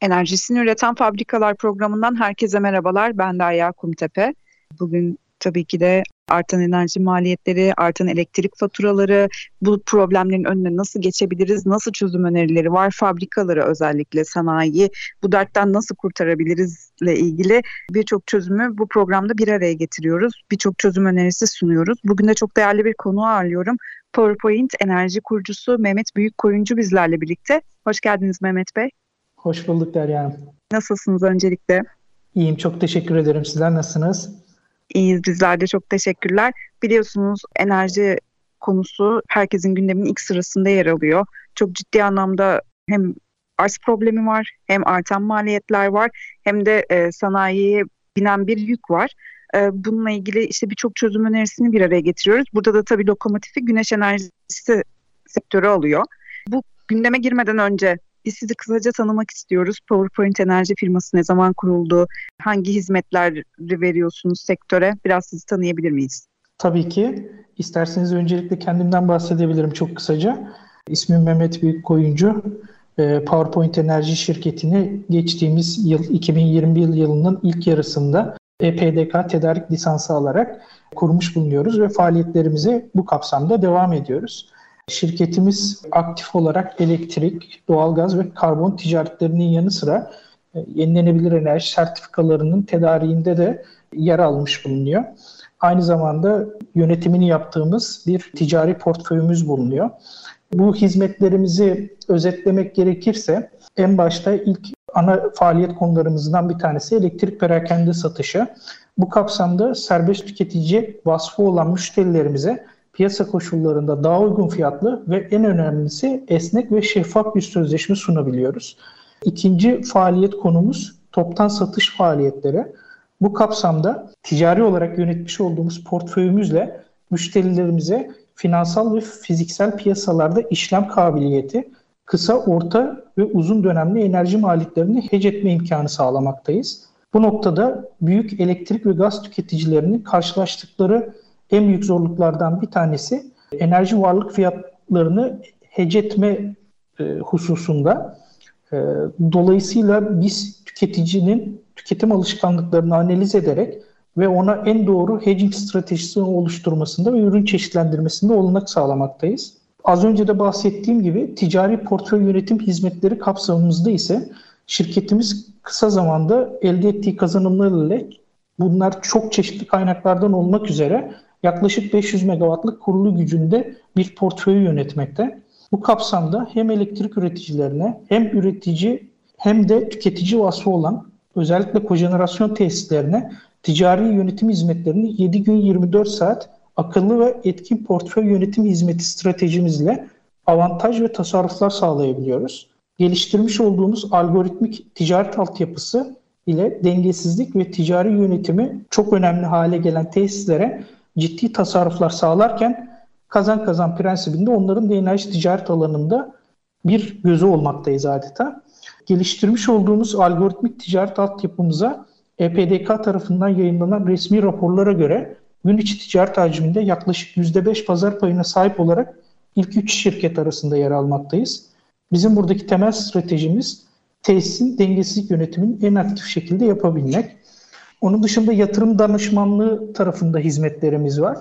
Enerjisini Üreten Fabrikalar programından herkese merhabalar. Ben Derya Kumtepe. Bugün tabii ki de artan enerji maliyetleri, artan elektrik faturaları, bu problemlerin önüne nasıl geçebiliriz, nasıl çözüm önerileri var, fabrikaları özellikle sanayi bu dertten nasıl kurtarabilirizle ilgili birçok çözümü bu programda bir araya getiriyoruz. Birçok çözüm önerisi sunuyoruz. Bugün de çok değerli bir konu ağırlıyorum. PowerPoint enerji kurucusu Mehmet Büyük Koyuncu bizlerle birlikte. Hoş geldiniz Mehmet Bey. Hoş bulduk Derya Hanım. Nasılsınız öncelikle? İyiyim, çok teşekkür ederim. Sizler nasılsınız? İyiyiz bizler de çok teşekkürler. Biliyorsunuz enerji konusu herkesin gündeminin ilk sırasında yer alıyor. Çok ciddi anlamda hem arz problemi var, hem artan maliyetler var, hem de e, sanayiye binen bir yük var. E, bununla ilgili işte birçok çözüm önerisini bir araya getiriyoruz. Burada da tabii lokomotifi güneş enerjisi sektörü alıyor. Bu gündeme girmeden önce biz sizi kısaca tanımak istiyoruz. PowerPoint Enerji firması ne zaman kuruldu? Hangi hizmetler veriyorsunuz sektöre? Biraz sizi tanıyabilir miyiz? Tabii ki. İsterseniz öncelikle kendimden bahsedebilirim çok kısaca. İsmim Mehmet Büyükkoyuncu. Ee, PowerPoint Enerji şirketini geçtiğimiz yıl 2021 yılının ilk yarısında EPDK tedarik lisansı alarak kurmuş bulunuyoruz ve faaliyetlerimize bu kapsamda devam ediyoruz. Şirketimiz aktif olarak elektrik, doğalgaz ve karbon ticaretlerinin yanı sıra e, yenilenebilir enerji sertifikalarının tedariğinde de yer almış bulunuyor. Aynı zamanda yönetimini yaptığımız bir ticari portföyümüz bulunuyor. Bu hizmetlerimizi özetlemek gerekirse en başta ilk ana faaliyet konularımızdan bir tanesi elektrik perakende satışı. Bu kapsamda serbest tüketici vasfı olan müşterilerimize piyasa koşullarında daha uygun fiyatlı ve en önemlisi esnek ve şeffaf bir sözleşme sunabiliyoruz. İkinci faaliyet konumuz toptan satış faaliyetleri. Bu kapsamda ticari olarak yönetmiş olduğumuz portföyümüzle müşterilerimize finansal ve fiziksel piyasalarda işlem kabiliyeti, kısa, orta ve uzun dönemli enerji maliyetlerini hedge etme imkanı sağlamaktayız. Bu noktada büyük elektrik ve gaz tüketicilerinin karşılaştıkları en büyük zorluklardan bir tanesi enerji varlık fiyatlarını hece etme e, hususunda. E, dolayısıyla biz tüketicinin tüketim alışkanlıklarını analiz ederek ve ona en doğru hedging stratejisini oluşturmasında ve ürün çeşitlendirmesinde olanak sağlamaktayız. Az önce de bahsettiğim gibi ticari portföy yönetim hizmetleri kapsamımızda ise şirketimiz kısa zamanda elde ettiği kazanımlar ile bunlar çok çeşitli kaynaklardan olmak üzere yaklaşık 500 megawattlık kurulu gücünde bir portföyü yönetmekte. Bu kapsamda hem elektrik üreticilerine hem üretici hem de tüketici vasfı olan özellikle kojenerasyon tesislerine ticari yönetim hizmetlerini 7 gün 24 saat akıllı ve etkin portföy yönetim hizmeti stratejimizle avantaj ve tasarruflar sağlayabiliyoruz. Geliştirmiş olduğumuz algoritmik ticaret altyapısı ile dengesizlik ve ticari yönetimi çok önemli hale gelen tesislere ciddi tasarruflar sağlarken kazan kazan prensibinde onların da ticaret alanında bir gözü olmaktayız adeta. Geliştirmiş olduğumuz algoritmik ticaret altyapımıza EPDK tarafından yayınlanan resmi raporlara göre gün içi ticaret hacminde yaklaşık %5 pazar payına sahip olarak ilk 3 şirket arasında yer almaktayız. Bizim buradaki temel stratejimiz tesisin dengesizlik yönetimini en aktif şekilde yapabilmek. Onun dışında yatırım danışmanlığı tarafında hizmetlerimiz var.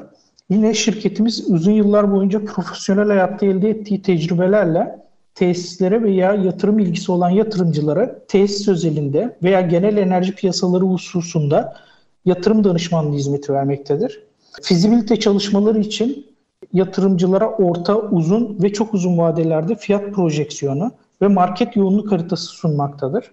Yine şirketimiz uzun yıllar boyunca profesyonel hayatta elde ettiği tecrübelerle tesislere veya yatırım ilgisi olan yatırımcılara tesis özelinde veya genel enerji piyasaları hususunda yatırım danışmanlığı hizmeti vermektedir. Fizibilite çalışmaları için yatırımcılara orta, uzun ve çok uzun vadelerde fiyat projeksiyonu ve market yoğunluk haritası sunmaktadır.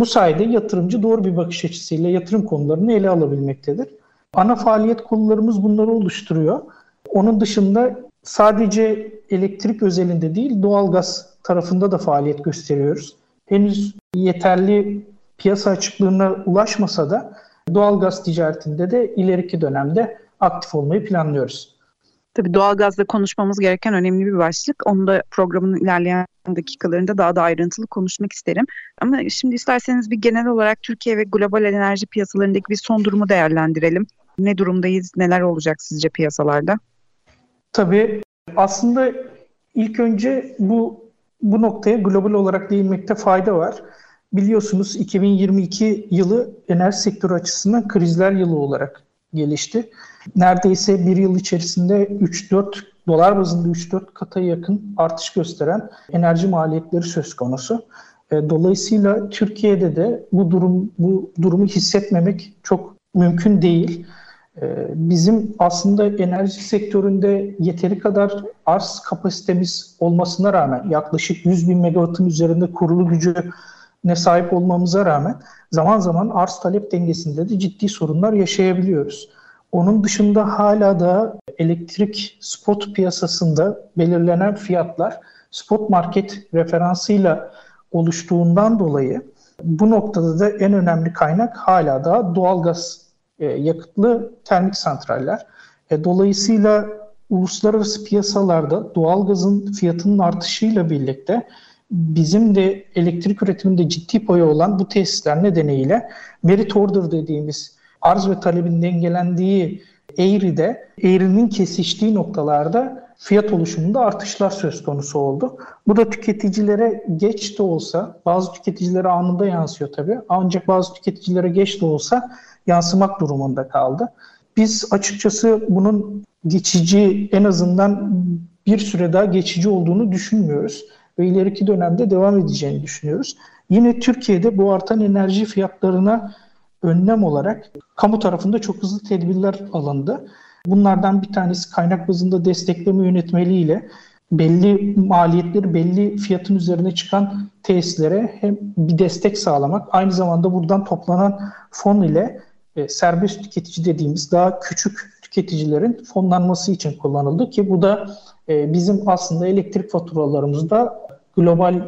Bu sayede yatırımcı doğru bir bakış açısıyla yatırım konularını ele alabilmektedir. Ana faaliyet konularımız bunları oluşturuyor. Onun dışında sadece elektrik özelinde değil doğalgaz tarafında da faaliyet gösteriyoruz. Henüz yeterli piyasa açıklığına ulaşmasa da doğalgaz ticaretinde de ileriki dönemde aktif olmayı planlıyoruz. Tabii doğalgazda konuşmamız gereken önemli bir başlık. Onu da programın ilerleyen dakikalarında daha da ayrıntılı konuşmak isterim. Ama şimdi isterseniz bir genel olarak Türkiye ve global enerji piyasalarındaki bir son durumu değerlendirelim. Ne durumdayız, neler olacak sizce piyasalarda? Tabii aslında ilk önce bu bu noktaya global olarak değinmekte fayda var. Biliyorsunuz 2022 yılı enerji sektörü açısından krizler yılı olarak gelişti. Neredeyse bir yıl içerisinde 3-4 dolar bazında 3-4 kata yakın artış gösteren enerji maliyetleri söz konusu. E, dolayısıyla Türkiye'de de bu durum bu durumu hissetmemek çok mümkün değil. E, bizim aslında enerji sektöründe yeteri kadar arz kapasitemiz olmasına rağmen yaklaşık 100 bin megawattın üzerinde kurulu gücü ne sahip olmamıza rağmen zaman zaman arz talep dengesinde de ciddi sorunlar yaşayabiliyoruz. Onun dışında hala da elektrik spot piyasasında belirlenen fiyatlar spot market referansıyla oluştuğundan dolayı bu noktada da en önemli kaynak hala da doğalgaz e, yakıtlı termik santraller. E, dolayısıyla uluslararası piyasalarda doğalgazın fiyatının artışıyla birlikte bizim de elektrik üretiminde ciddi payı olan bu tesisler nedeniyle merit order dediğimiz arz ve talebin dengelendiği eğride, eğrinin kesiştiği noktalarda fiyat oluşumunda artışlar söz konusu oldu. Bu da tüketicilere geç de olsa, bazı tüketicilere anında yansıyor tabii. Ancak bazı tüketicilere geç de olsa yansımak durumunda kaldı. Biz açıkçası bunun geçici en azından bir süre daha geçici olduğunu düşünmüyoruz ve ileriki dönemde devam edeceğini düşünüyoruz. Yine Türkiye'de bu artan enerji fiyatlarına önlem olarak kamu tarafında çok hızlı tedbirler alındı. Bunlardan bir tanesi kaynak bazında destekleme yönetmeliğiyle belli maliyetleri belli fiyatın üzerine çıkan tesislere hem bir destek sağlamak aynı zamanda buradan toplanan fon ile e, serbest tüketici dediğimiz daha küçük tüketicilerin fonlanması için kullanıldı ki bu da e, bizim aslında elektrik faturalarımızda global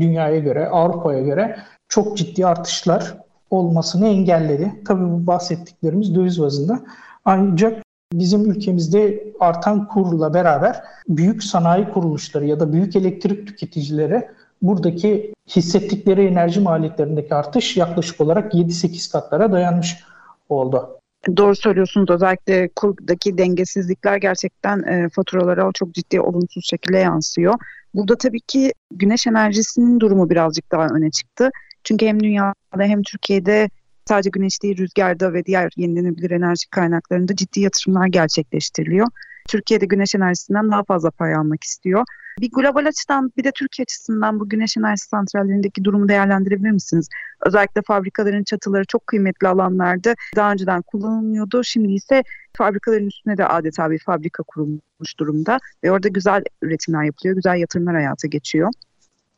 dünyaya göre, Avrupa'ya göre çok ciddi artışlar olmasını engelledi. Tabii bu bahsettiklerimiz döviz bazında. Ancak bizim ülkemizde artan kurla beraber büyük sanayi kuruluşları ya da büyük elektrik tüketicileri buradaki hissettikleri enerji maliyetlerindeki artış yaklaşık olarak 7-8 katlara dayanmış oldu. Doğru söylüyorsunuz. Özellikle kurdaki dengesizlikler gerçekten e, faturalara çok ciddi olumsuz şekilde yansıyor. Burada tabii ki güneş enerjisinin durumu birazcık daha öne çıktı. Çünkü hem dünyada hem Türkiye'de sadece güneş değil rüzgarda ve diğer yenilenebilir enerji kaynaklarında ciddi yatırımlar gerçekleştiriliyor. Türkiye'de güneş enerjisinden daha fazla pay almak istiyor. Bir global açıdan bir de Türkiye açısından bu güneş enerji santrallerindeki durumu değerlendirebilir misiniz? Özellikle fabrikaların çatıları çok kıymetli alanlarda daha önceden kullanılmıyordu. Şimdi ise fabrikaların üstüne de adeta bir fabrika kurulmuş durumda ve orada güzel üretimler yapılıyor, güzel yatırımlar hayata geçiyor.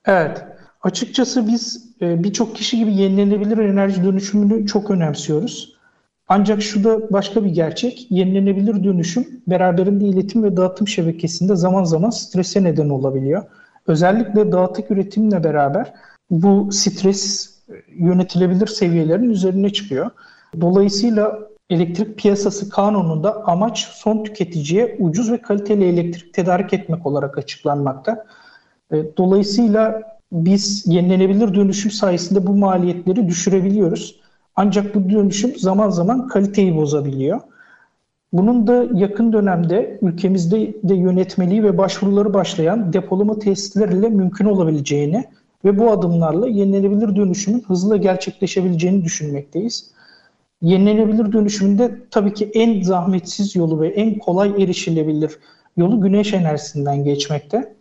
Evet. Açıkçası biz e, birçok kişi gibi yenilenebilir enerji dönüşümünü çok önemsiyoruz. Ancak şu da başka bir gerçek. Yenilenebilir dönüşüm beraberinde iletim ve dağıtım şebekesinde zaman zaman strese neden olabiliyor. Özellikle dağıtık üretimle beraber bu stres e, yönetilebilir seviyelerin üzerine çıkıyor. Dolayısıyla elektrik piyasası kanununda amaç son tüketiciye ucuz ve kaliteli elektrik tedarik etmek olarak açıklanmakta. E, dolayısıyla biz yenilenebilir dönüşüm sayesinde bu maliyetleri düşürebiliyoruz. Ancak bu dönüşüm zaman zaman kaliteyi bozabiliyor. Bunun da yakın dönemde ülkemizde de yönetmeliği ve başvuruları başlayan depolama tesisleriyle mümkün olabileceğini ve bu adımlarla yenilenebilir dönüşümün hızlı gerçekleşebileceğini düşünmekteyiz. Yenilenebilir dönüşümünde tabii ki en zahmetsiz yolu ve en kolay erişilebilir yolu güneş enerjisinden geçmekte.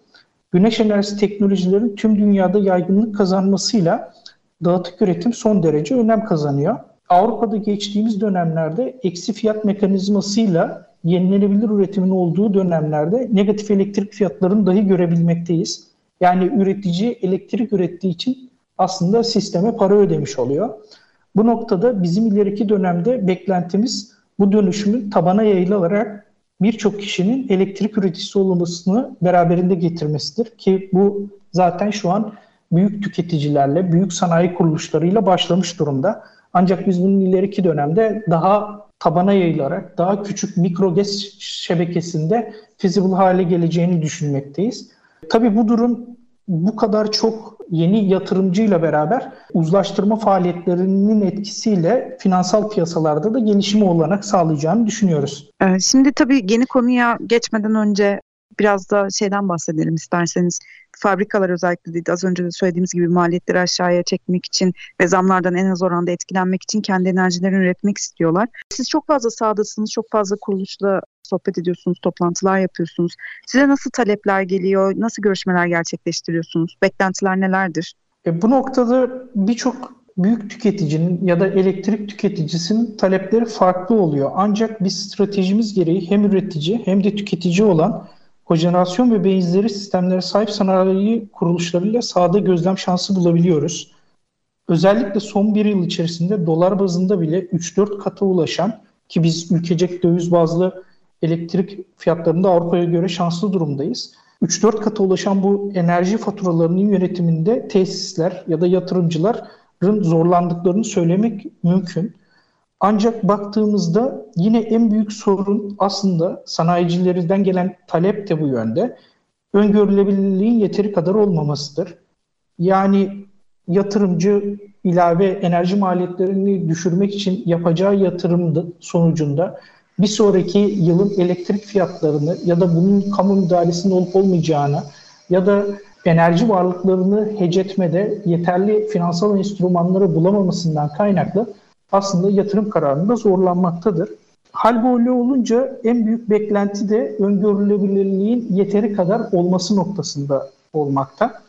Güneş enerjisi teknolojilerin tüm dünyada yaygınlık kazanmasıyla dağıtık üretim son derece önem kazanıyor. Avrupa'da geçtiğimiz dönemlerde eksi fiyat mekanizmasıyla yenilenebilir üretimin olduğu dönemlerde negatif elektrik fiyatlarını dahi görebilmekteyiz. Yani üretici elektrik ürettiği için aslında sisteme para ödemiş oluyor. Bu noktada bizim ileriki dönemde beklentimiz bu dönüşümün tabana yayılarak birçok kişinin elektrik üreticisi olmasını beraberinde getirmesidir ki bu zaten şu an büyük tüketicilerle, büyük sanayi kuruluşlarıyla başlamış durumda. Ancak biz bunun ileriki dönemde daha tabana yayılarak daha küçük mikro gez şebekesinde feasible hale geleceğini düşünmekteyiz. Tabii bu durum bu kadar çok yeni yatırımcıyla beraber uzlaştırma faaliyetlerinin etkisiyle finansal piyasalarda da gelişime olanak sağlayacağını düşünüyoruz. Ee, şimdi tabii yeni konuya geçmeden önce biraz da şeyden bahsedelim isterseniz. Fabrikalar özellikle dedi, az önce de söylediğimiz gibi maliyetleri aşağıya çekmek için ve zamlardan en az oranda etkilenmek için kendi enerjilerini üretmek istiyorlar. Siz çok fazla sahadasınız, çok fazla kuruluşla sohbet ediyorsunuz, toplantılar yapıyorsunuz. Size nasıl talepler geliyor, nasıl görüşmeler gerçekleştiriyorsunuz? Beklentiler nelerdir? E, bu noktada birçok büyük tüketicinin ya da elektrik tüketicisinin talepleri farklı oluyor. Ancak biz stratejimiz gereği hem üretici hem de tüketici olan kojenerasyon ve benzeri sistemlere sahip sanayi kuruluşlarıyla sahada gözlem şansı bulabiliyoruz. Özellikle son bir yıl içerisinde dolar bazında bile 3-4 kata ulaşan ki biz ülkecek döviz bazlı elektrik fiyatlarında Avrupa'ya göre şanslı durumdayız. 3-4 kata ulaşan bu enerji faturalarının yönetiminde tesisler ya da yatırımcıların zorlandıklarını söylemek mümkün. Ancak baktığımızda yine en büyük sorun aslında sanayicilerden gelen talep de bu yönde. Öngörülebilirliğin yeteri kadar olmamasıdır. Yani yatırımcı ilave enerji maliyetlerini düşürmek için yapacağı yatırım sonucunda bir sonraki yılın elektrik fiyatlarını ya da bunun kamu müdahalesinin olup olmayacağını ya da enerji varlıklarını hecetmede yeterli finansal enstrümanları bulamamasından kaynaklı aslında yatırım kararında zorlanmaktadır. Hal böyle olunca en büyük beklenti de öngörülebilirliğin yeteri kadar olması noktasında olmakta.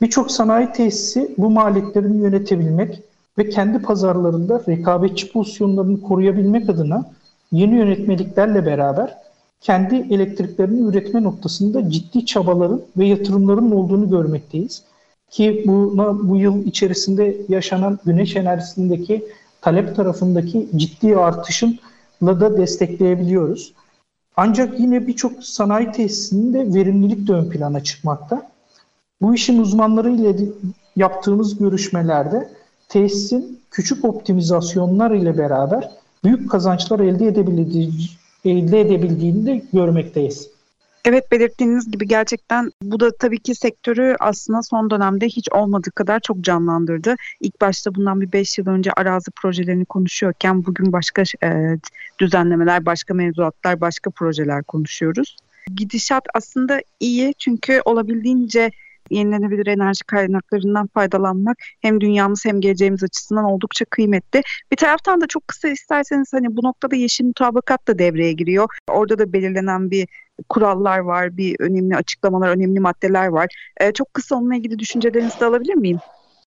Birçok sanayi tesisi bu maliyetlerini yönetebilmek ve kendi pazarlarında rekabetçi pozisyonlarını koruyabilmek adına yeni yönetmeliklerle beraber kendi elektriklerini üretme noktasında ciddi çabaların ve yatırımların olduğunu görmekteyiz. Ki buna bu yıl içerisinde yaşanan güneş enerjisindeki talep tarafındaki ciddi artışınla da destekleyebiliyoruz. Ancak yine birçok sanayi tesisinde verimlilik de ön plana çıkmakta. Bu işin uzmanları ile yaptığımız görüşmelerde tesisin küçük optimizasyonlar ile beraber büyük kazançlar elde edebildiği, elde edebildiğini de görmekteyiz. Evet belirttiğiniz gibi gerçekten bu da tabii ki sektörü aslında son dönemde hiç olmadığı kadar çok canlandırdı. İlk başta bundan bir 5 yıl önce arazi projelerini konuşuyorken bugün başka e, düzenlemeler, başka mevzuatlar, başka projeler konuşuyoruz. Gidişat aslında iyi çünkü olabildiğince yenilenebilir enerji kaynaklarından faydalanmak hem dünyamız hem geleceğimiz açısından oldukça kıymetli. Bir taraftan da çok kısa isterseniz hani bu noktada yeşil mutabakat da devreye giriyor. Orada da belirlenen bir kurallar var, bir önemli açıklamalar, önemli maddeler var. Ee, çok kısa onunla ilgili düşüncelerinizi de alabilir miyim?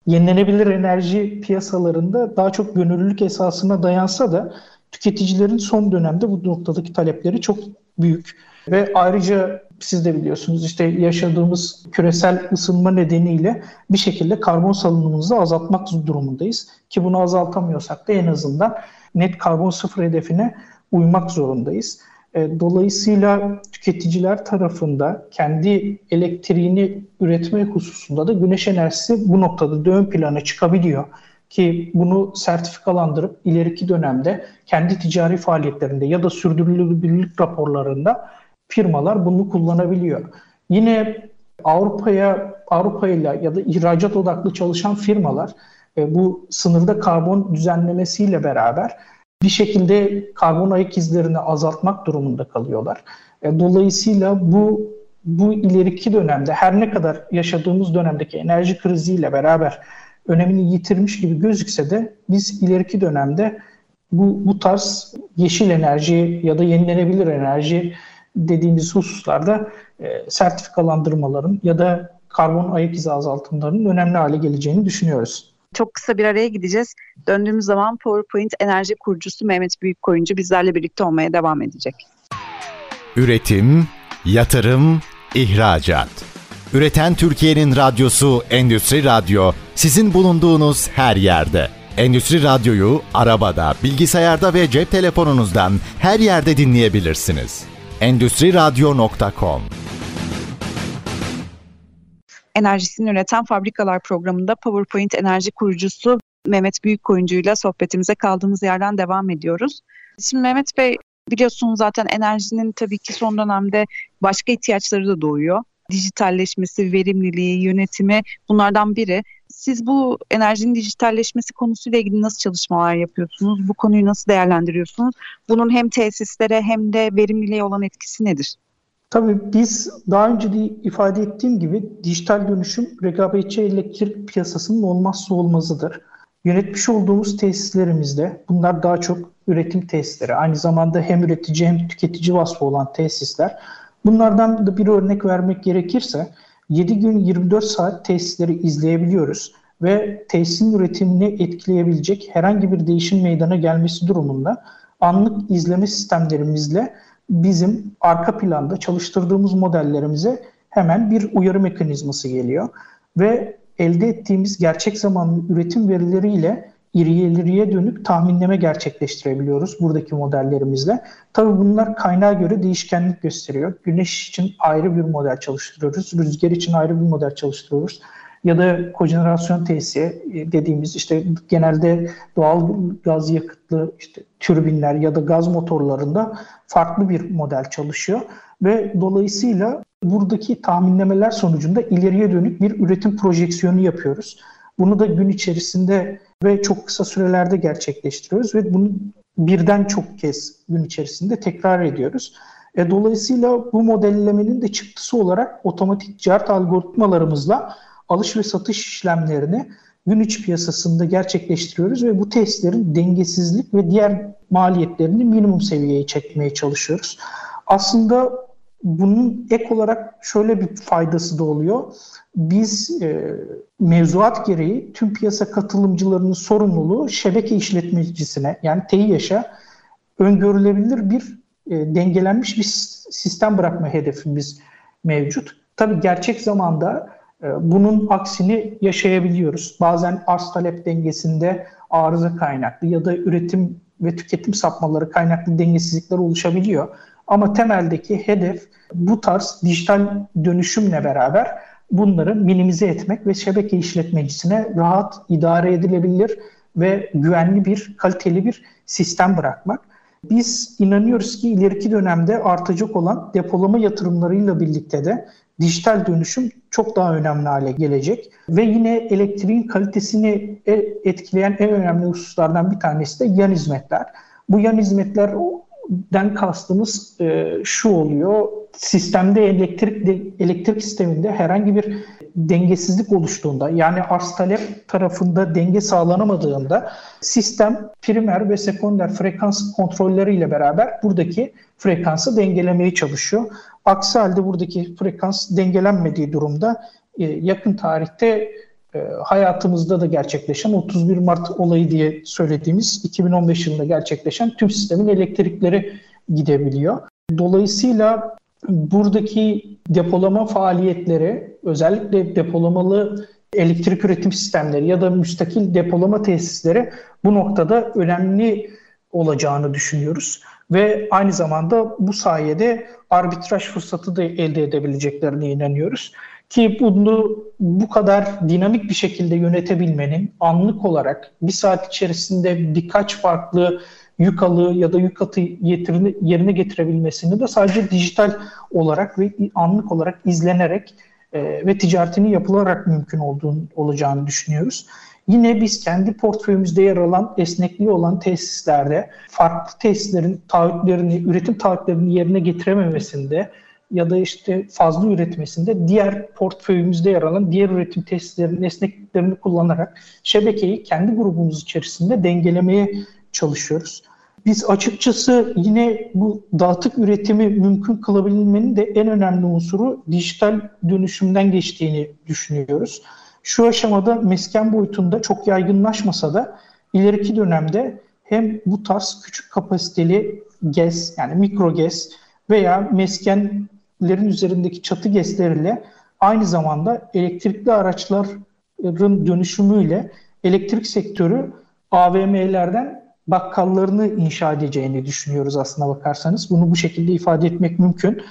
Yenilenebilir enerji piyasalarında daha çok gönüllülük esasına dayansa da tüketicilerin son dönemde bu noktadaki talepleri çok büyük. Ve ayrıca siz de biliyorsunuz işte yaşadığımız küresel ısınma nedeniyle bir şekilde karbon salınımımızı azaltmak durumundayız. Ki bunu azaltamıyorsak da en azından net karbon sıfır hedefine uymak zorundayız. E, dolayısıyla tüketiciler tarafında kendi elektriğini üretme hususunda da güneş enerjisi bu noktada da ön plana çıkabiliyor. Ki bunu sertifikalandırıp ileriki dönemde kendi ticari faaliyetlerinde ya da sürdürülebilirlik raporlarında firmalar bunu kullanabiliyor. Yine Avrupa'ya Avrupa ile ya da ihracat odaklı çalışan firmalar e, bu sınırda karbon düzenlemesiyle beraber bir şekilde karbon ayak izlerini azaltmak durumunda kalıyorlar. E, dolayısıyla bu bu ileriki dönemde her ne kadar yaşadığımız dönemdeki enerji kriziyle beraber önemini yitirmiş gibi gözükse de biz ileriki dönemde bu, bu tarz yeşil enerji ya da yenilenebilir enerji dediğimiz hususlarda e, sertifikalandırmaların ya da karbon ayak izi azaltımlarının önemli hale geleceğini düşünüyoruz. Çok kısa bir araya gideceğiz. Döndüğümüz zaman PowerPoint enerji kurucusu Mehmet Büyükkoyuncu bizlerle birlikte olmaya devam edecek. Üretim, yatırım, ihracat. Üreten Türkiye'nin radyosu Endüstri Radyo sizin bulunduğunuz her yerde. Endüstri Radyo'yu arabada, bilgisayarda ve cep telefonunuzdan her yerde dinleyebilirsiniz. endüstriradyo.com Enerjisini Üreten Fabrikalar programında PowerPoint enerji kurucusu Mehmet Büyükkoyuncu ile sohbetimize kaldığımız yerden devam ediyoruz. Şimdi Mehmet Bey biliyorsunuz zaten enerjinin tabii ki son dönemde başka ihtiyaçları da doğuyor. Dijitalleşmesi, verimliliği, yönetimi bunlardan biri. Siz bu enerjinin dijitalleşmesi konusuyla ilgili nasıl çalışmalar yapıyorsunuz? Bu konuyu nasıl değerlendiriyorsunuz? Bunun hem tesislere hem de verimliliğe olan etkisi nedir? Tabii biz daha önce de ifade ettiğim gibi dijital dönüşüm rekabetçi elektrik piyasasının olmazsa olmazıdır. Yönetmiş olduğumuz tesislerimizde bunlar daha çok üretim tesisleri. Aynı zamanda hem üretici hem tüketici vasfı olan tesisler. Bunlardan da bir örnek vermek gerekirse 7 gün 24 saat tesisleri izleyebiliyoruz ve tesisin üretimini etkileyebilecek herhangi bir değişim meydana gelmesi durumunda anlık izleme sistemlerimizle bizim arka planda çalıştırdığımız modellerimize hemen bir uyarı mekanizması geliyor ve elde ettiğimiz gerçek zamanlı üretim verileriyle ileriye dönük tahminleme gerçekleştirebiliyoruz buradaki modellerimizle. Tabii bunlar kaynağa göre değişkenlik gösteriyor. Güneş için ayrı bir model çalıştırıyoruz, rüzgar için ayrı bir model çalıştırıyoruz. Ya da kojenerasyon tesisi dediğimiz işte genelde doğal gaz yakıtlı işte türbinler ya da gaz motorlarında farklı bir model çalışıyor ve dolayısıyla buradaki tahminlemeler sonucunda ileriye dönük bir üretim projeksiyonu yapıyoruz. Bunu da gün içerisinde ve çok kısa sürelerde gerçekleştiriyoruz ve bunu birden çok kez gün içerisinde tekrar ediyoruz. E, dolayısıyla bu modellemenin de çıktısı olarak otomatik ticaret algoritmalarımızla alış ve satış işlemlerini gün içi piyasasında gerçekleştiriyoruz ve bu testlerin dengesizlik ve diğer maliyetlerini minimum seviyeye çekmeye çalışıyoruz. Aslında bunun ek olarak şöyle bir faydası da oluyor. Biz e, mevzuat gereği tüm piyasa katılımcılarının sorumluluğu şebeke işletmecisine yani TİH'a öngörülebilir bir e, dengelenmiş bir sistem bırakma hedefimiz mevcut. Tabii gerçek zamanda e, bunun aksini yaşayabiliyoruz. Bazen arz talep dengesinde arıza kaynaklı ya da üretim ve tüketim sapmaları kaynaklı dengesizlikler oluşabiliyor. Ama temeldeki hedef bu tarz dijital dönüşümle beraber bunları minimize etmek ve şebeke işletmecisine rahat idare edilebilir ve güvenli bir, kaliteli bir sistem bırakmak. Biz inanıyoruz ki ileriki dönemde artacak olan depolama yatırımlarıyla birlikte de dijital dönüşüm çok daha önemli hale gelecek. Ve yine elektriğin kalitesini e, etkileyen en önemli hususlardan bir tanesi de yan hizmetler. Bu yan hizmetler den kastımız e, şu oluyor. Sistemde elektrik de, elektrik sisteminde herhangi bir dengesizlik oluştuğunda yani arz talep tarafında denge sağlanamadığında sistem primer ve sekonder frekans kontrolleriyle beraber buradaki frekansı dengelemeye çalışıyor. Aksi halde buradaki frekans dengelenmediği durumda e, yakın tarihte hayatımızda da gerçekleşen 31 Mart olayı diye söylediğimiz 2015 yılında gerçekleşen tüm sistemin elektrikleri gidebiliyor. Dolayısıyla buradaki depolama faaliyetleri özellikle depolamalı elektrik üretim sistemleri ya da müstakil depolama tesisleri bu noktada önemli olacağını düşünüyoruz. Ve aynı zamanda bu sayede arbitraj fırsatı da elde edebileceklerine inanıyoruz. Ki bunu bu kadar dinamik bir şekilde yönetebilmenin anlık olarak bir saat içerisinde birkaç farklı yük alı ya da yük atı yerine getirebilmesini de sadece dijital olarak ve anlık olarak izlenerek e, ve ticaretini yapılarak mümkün olduğunu, olacağını düşünüyoruz. Yine biz kendi portföyümüzde yer alan esnekliği olan tesislerde farklı tesislerin taahhütlerini, üretim taahhütlerini yerine getirememesinde ya da işte fazla üretmesinde diğer portföyümüzde yer alan diğer üretim tesislerinin esnekliklerini kullanarak şebekeyi kendi grubumuz içerisinde dengelemeye çalışıyoruz. Biz açıkçası yine bu dağıtık üretimi mümkün kılabilmenin de en önemli unsuru dijital dönüşümden geçtiğini düşünüyoruz. Şu aşamada mesken boyutunda çok yaygınlaşmasa da ileriki dönemde hem bu tarz küçük kapasiteli GES yani mikro GES veya mesken lerin üzerindeki çatı gesleriyle aynı zamanda elektrikli araçların dönüşümüyle elektrik sektörü AVM'lerden bakkallarını inşa edeceğini düşünüyoruz aslına bakarsanız. Bunu bu şekilde ifade etmek mümkün.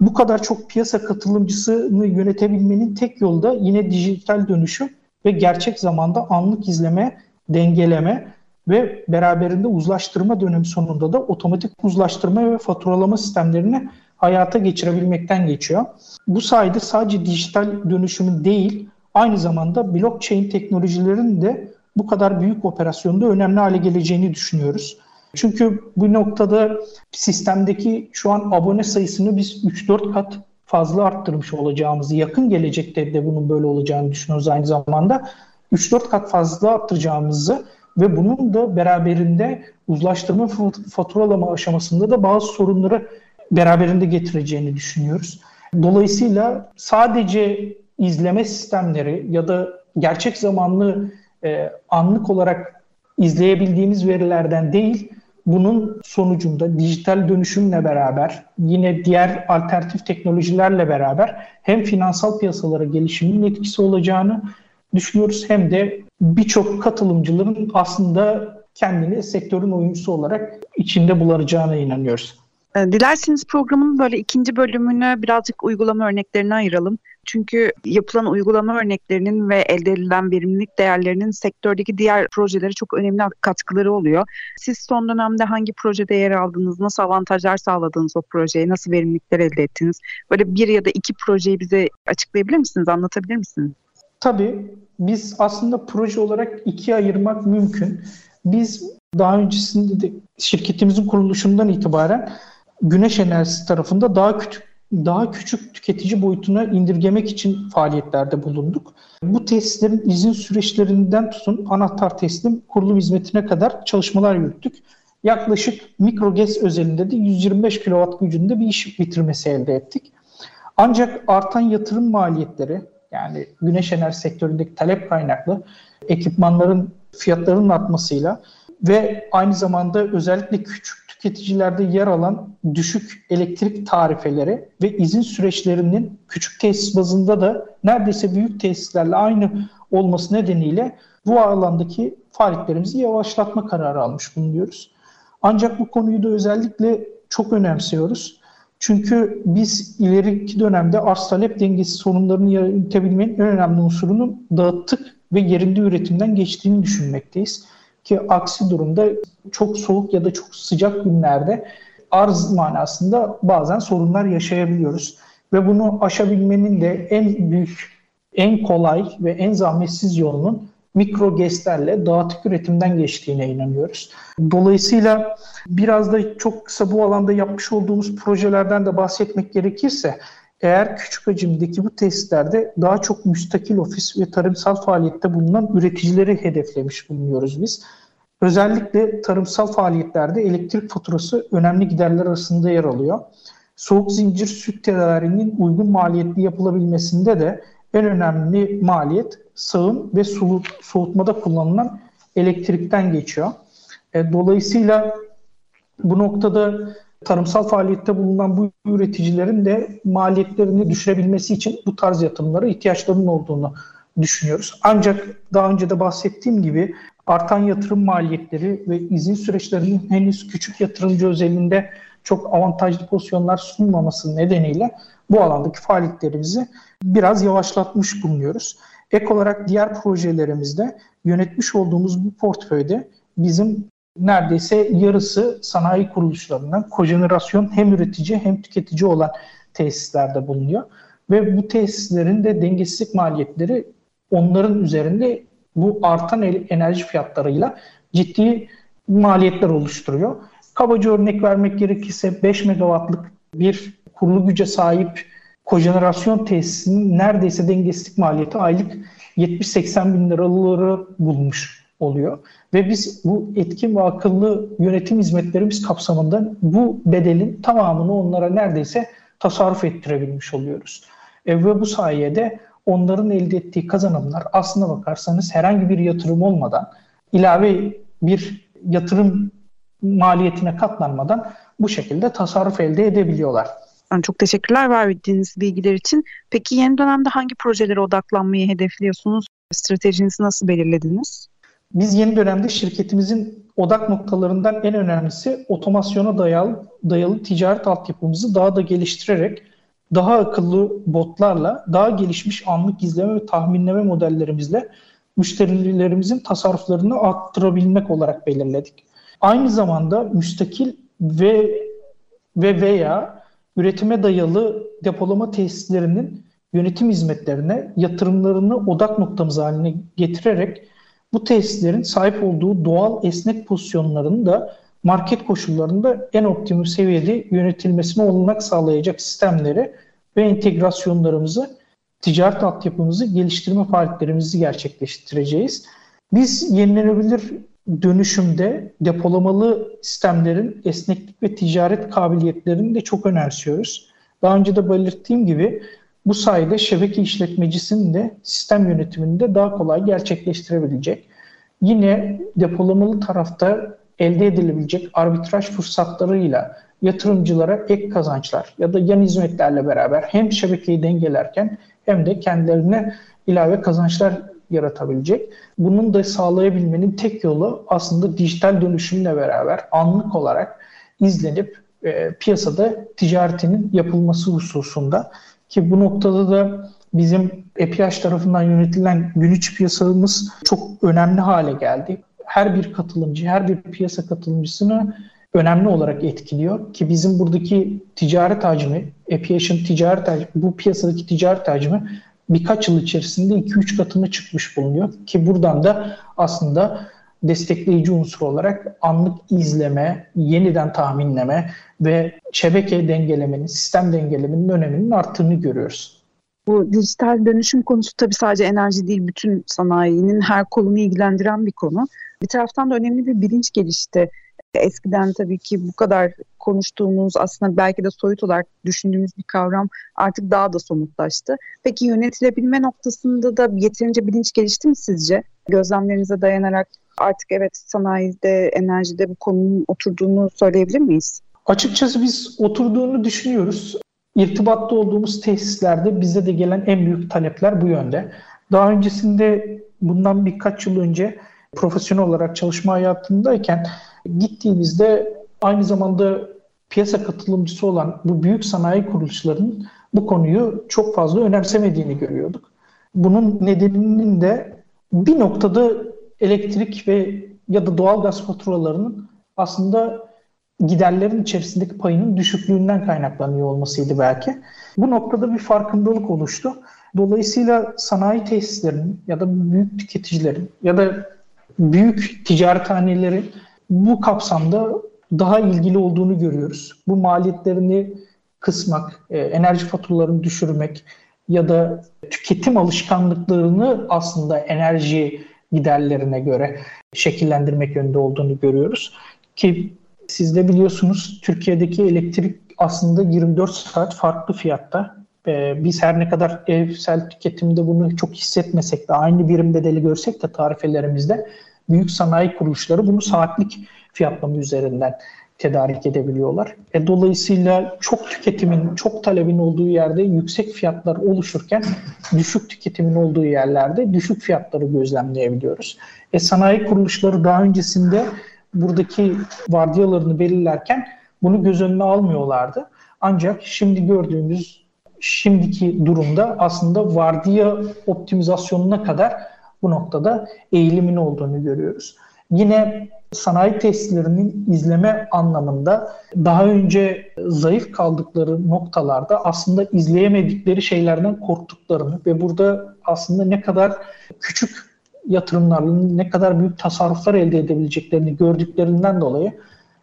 Bu kadar çok piyasa katılımcısını yönetebilmenin tek yolu da yine dijital dönüşüm ve gerçek zamanda anlık izleme, dengeleme ve beraberinde uzlaştırma dönemi sonunda da otomatik uzlaştırma ve faturalama sistemlerini hayata geçirebilmekten geçiyor. Bu sayede sadece dijital dönüşümün değil, aynı zamanda blockchain teknolojilerin de bu kadar büyük operasyonda önemli hale geleceğini düşünüyoruz. Çünkü bu noktada sistemdeki şu an abone sayısını biz 3-4 kat fazla arttırmış olacağımızı, yakın gelecekte de bunun böyle olacağını düşünüyoruz aynı zamanda. 3-4 kat fazla arttıracağımızı ve bunun da beraberinde uzlaştırma faturalama aşamasında da bazı sorunları beraberinde getireceğini düşünüyoruz. Dolayısıyla sadece izleme sistemleri ya da gerçek zamanlı e, anlık olarak izleyebildiğimiz verilerden değil, bunun sonucunda dijital dönüşümle beraber yine diğer alternatif teknolojilerle beraber hem finansal piyasalara gelişimin etkisi olacağını düşünüyoruz hem de birçok katılımcıların aslında kendini sektörün oyuncusu olarak içinde bulacağına inanıyoruz. Ee, dilerseniz programın böyle ikinci bölümünü birazcık uygulama örneklerine ayıralım. Çünkü yapılan uygulama örneklerinin ve elde edilen verimlilik değerlerinin sektördeki diğer projelere çok önemli katkıları oluyor. Siz son dönemde hangi projede yer aldınız, nasıl avantajlar sağladınız o projeye, nasıl verimlilikler elde ettiniz? Böyle bir ya da iki projeyi bize açıklayabilir misiniz, anlatabilir misiniz? Tabii biz aslında proje olarak ikiye ayırmak mümkün. Biz daha öncesinde de şirketimizin kuruluşundan itibaren güneş enerjisi tarafında daha küçük daha küçük tüketici boyutuna indirgemek için faaliyetlerde bulunduk. Bu tesislerin izin süreçlerinden tutun anahtar teslim kurulum hizmetine kadar çalışmalar yürüttük. Yaklaşık mikro GES özelinde de 125 kW gücünde bir iş bitirmesi elde ettik. Ancak artan yatırım maliyetleri yani güneş enerji sektöründeki talep kaynaklı ekipmanların fiyatlarının artmasıyla ve aynı zamanda özellikle küçük tüketicilerde yer alan düşük elektrik tarifeleri ve izin süreçlerinin küçük tesis bazında da neredeyse büyük tesislerle aynı olması nedeniyle bu alandaki faaliyetlerimizi yavaşlatma kararı almış bulunuyoruz. Ancak bu konuyu da özellikle çok önemsiyoruz. Çünkü biz ileriki dönemde arz talep dengesi sorunlarını yönetebilmenin en önemli unsurunun dağıttık ve yerinde üretimden geçtiğini düşünmekteyiz. Ki aksi durumda çok soğuk ya da çok sıcak günlerde arz manasında bazen sorunlar yaşayabiliyoruz. Ve bunu aşabilmenin de en büyük, en kolay ve en zahmetsiz yolunun mikro GES'lerle dağıtık üretimden geçtiğine inanıyoruz. Dolayısıyla biraz da çok kısa bu alanda yapmış olduğumuz projelerden de bahsetmek gerekirse eğer küçük hacimdeki bu tesislerde daha çok müstakil ofis ve tarımsal faaliyette bulunan üreticileri hedeflemiş bulunuyoruz biz. Özellikle tarımsal faaliyetlerde elektrik faturası önemli giderler arasında yer alıyor. Soğuk zincir süt tedariğinin uygun maliyetli yapılabilmesinde de en önemli maliyet sağım ve soğutmada kullanılan elektrikten geçiyor. E, dolayısıyla bu noktada tarımsal faaliyette bulunan bu üreticilerin de maliyetlerini düşürebilmesi için bu tarz yatırımlara ihtiyaçlarının olduğunu düşünüyoruz. Ancak daha önce de bahsettiğim gibi artan yatırım maliyetleri ve izin süreçlerinin henüz küçük yatırımcı özelinde çok avantajlı pozisyonlar sunmaması nedeniyle bu alandaki faaliyetlerimizi biraz yavaşlatmış bulunuyoruz. Ek olarak diğer projelerimizde yönetmiş olduğumuz bu portföyde bizim neredeyse yarısı sanayi kuruluşlarından kojenerasyon hem üretici hem tüketici olan tesislerde bulunuyor. Ve bu tesislerin de dengesizlik maliyetleri onların üzerinde bu artan enerji fiyatlarıyla ciddi maliyetler oluşturuyor. Kabaca örnek vermek gerekirse 5 megawattlık bir kurulu güce sahip kojenerasyon tesisinin neredeyse dengesizlik maliyeti aylık 70-80 bin liraları bulmuş oluyor. Ve biz bu etkin ve akıllı yönetim hizmetlerimiz kapsamında bu bedelin tamamını onlara neredeyse tasarruf ettirebilmiş oluyoruz. E, ve bu sayede onların elde ettiği kazanımlar aslına bakarsanız herhangi bir yatırım olmadan ilave bir yatırım maliyetine katlanmadan bu şekilde tasarruf elde edebiliyorlar. Çok teşekkürler verdiğiniz bilgiler için. Peki yeni dönemde hangi projelere odaklanmayı hedefliyorsunuz? Stratejinizi nasıl belirlediniz? Biz yeni dönemde şirketimizin odak noktalarından en önemlisi otomasyona dayalı, dayalı ticaret altyapımızı daha da geliştirerek daha akıllı botlarla, daha gelişmiş anlık izleme ve tahminleme modellerimizle müşterilerimizin tasarruflarını arttırabilmek olarak belirledik. Aynı zamanda müstakil ve ve veya üretime dayalı depolama tesislerinin yönetim hizmetlerine yatırımlarını odak noktamız haline getirerek bu tesislerin sahip olduğu doğal esnek pozisyonlarını da market koşullarında en optimum seviyede yönetilmesine olanak sağlayacak sistemleri ve entegrasyonlarımızı, ticaret altyapımızı, geliştirme faaliyetlerimizi gerçekleştireceğiz. Biz yenilenebilir dönüşümde depolamalı sistemlerin esneklik ve ticaret kabiliyetlerini de çok önemsiyoruz. Daha önce de belirttiğim gibi bu sayede şebeke işletmecisinin de sistem yönetimini de daha kolay gerçekleştirebilecek. Yine depolamalı tarafta elde edilebilecek arbitraj fırsatlarıyla yatırımcılara ek kazançlar ya da yan hizmetlerle beraber hem şebekeyi dengelerken hem de kendilerine ilave kazançlar yaratabilecek. Bunun da sağlayabilmenin tek yolu aslında dijital dönüşümle beraber anlık olarak izlenip e, piyasada ticaretinin yapılması hususunda ki bu noktada da bizim EPH tarafından yönetilen gün içi piyasamız çok önemli hale geldi. Her bir katılımcı, her bir piyasa katılımcısını önemli olarak etkiliyor ki bizim buradaki ticaret hacmi, EPH'in ticaret hacmi, bu piyasadaki ticaret hacmi birkaç yıl içerisinde 2-3 katına çıkmış bulunuyor ki buradan da aslında destekleyici unsur olarak anlık izleme, yeniden tahminleme ve şebeke dengelemenin, sistem dengelemenin öneminin arttığını görüyoruz. Bu dijital dönüşüm konusu tabii sadece enerji değil, bütün sanayinin her kolunu ilgilendiren bir konu. Bir taraftan da önemli bir bilinç gelişti. Eskiden tabii ki bu kadar konuştuğumuz aslında belki de soyut olarak düşündüğümüz bir kavram artık daha da somutlaştı. Peki yönetilebilme noktasında da yeterince bilinç gelişti mi sizce? Gözlemlerinize dayanarak artık evet sanayide, enerjide bu konunun oturduğunu söyleyebilir miyiz? Açıkçası biz oturduğunu düşünüyoruz. İrtibatta olduğumuz tesislerde bize de gelen en büyük talepler bu yönde. Daha öncesinde bundan birkaç yıl önce profesyonel olarak çalışma hayatındayken gittiğimizde aynı zamanda piyasa katılımcısı olan bu büyük sanayi kuruluşlarının bu konuyu çok fazla önemsemediğini görüyorduk. Bunun nedeninin de bir noktada elektrik ve ya da doğal gaz faturalarının aslında giderlerin içerisindeki payının düşüklüğünden kaynaklanıyor olmasıydı belki. Bu noktada bir farkındalık oluştu. Dolayısıyla sanayi tesislerinin ya da büyük tüketicilerin ya da büyük ticarethanelerin bu kapsamda daha ilgili olduğunu görüyoruz. Bu maliyetlerini kısmak, e, enerji faturalarını düşürmek ya da tüketim alışkanlıklarını aslında enerji giderlerine göre şekillendirmek yönünde olduğunu görüyoruz. Ki siz de biliyorsunuz Türkiye'deki elektrik aslında 24 saat farklı fiyatta. Ee, biz her ne kadar evsel tüketimde bunu çok hissetmesek de aynı birim bedeli görsek de tarifelerimizde büyük sanayi kuruluşları bunu saatlik fiyatlama üzerinden tedarik edebiliyorlar. E, dolayısıyla çok tüketimin, çok talebin olduğu yerde yüksek fiyatlar oluşurken düşük tüketimin olduğu yerlerde düşük fiyatları gözlemleyebiliyoruz. E, sanayi kuruluşları daha öncesinde buradaki vardiyalarını belirlerken bunu göz önüne almıyorlardı. Ancak şimdi gördüğümüz şimdiki durumda aslında vardiya optimizasyonuna kadar bu noktada eğilimin olduğunu görüyoruz. Yine sanayi tesislerinin izleme anlamında daha önce zayıf kaldıkları noktalarda aslında izleyemedikleri şeylerden korktuklarını ve burada aslında ne kadar küçük yatırımlarla ne kadar büyük tasarruflar elde edebileceklerini gördüklerinden dolayı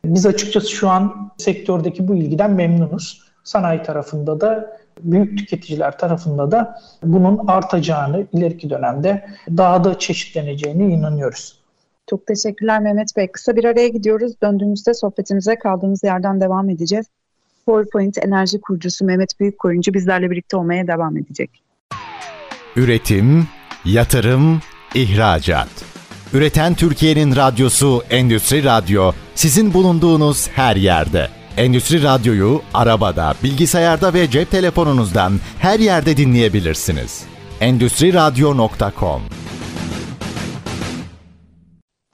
biz açıkçası şu an sektördeki bu ilgiden memnunuz. Sanayi tarafında da büyük tüketiciler tarafında da bunun artacağını ileriki dönemde daha da çeşitleneceğine inanıyoruz. Çok teşekkürler Mehmet Bey. Kısa bir araya gidiyoruz. Döndüğümüzde sohbetimize kaldığımız yerden devam edeceğiz. PowerPoint enerji kurucusu Mehmet Büyükkoyuncu bizlerle birlikte olmaya devam edecek. Üretim, yatırım, ihracat. Üreten Türkiye'nin radyosu Endüstri Radyo sizin bulunduğunuz her yerde. Endüstri Radyo'yu arabada, bilgisayarda ve cep telefonunuzdan her yerde dinleyebilirsiniz. Endüstriradyo.com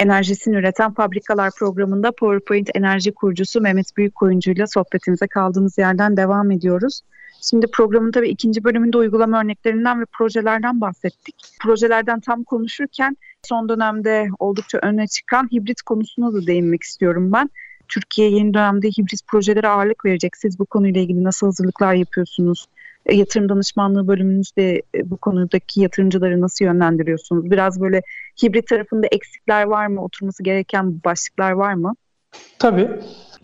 enerjisini üreten fabrikalar programında PowerPoint enerji kurucusu Mehmet Büyükkoyuncu ile sohbetimize kaldığımız yerden devam ediyoruz. Şimdi programın tabii ikinci bölümünde uygulama örneklerinden ve projelerden bahsettik. Projelerden tam konuşurken son dönemde oldukça öne çıkan hibrit konusuna da değinmek istiyorum ben. Türkiye yeni dönemde hibrit projelere ağırlık verecek. Siz bu konuyla ilgili nasıl hazırlıklar yapıyorsunuz? Yatırım danışmanlığı bölümünüzde e, bu konudaki yatırımcıları nasıl yönlendiriyorsunuz? Biraz böyle hibrit tarafında eksikler var mı? Oturması gereken başlıklar var mı? Tabii.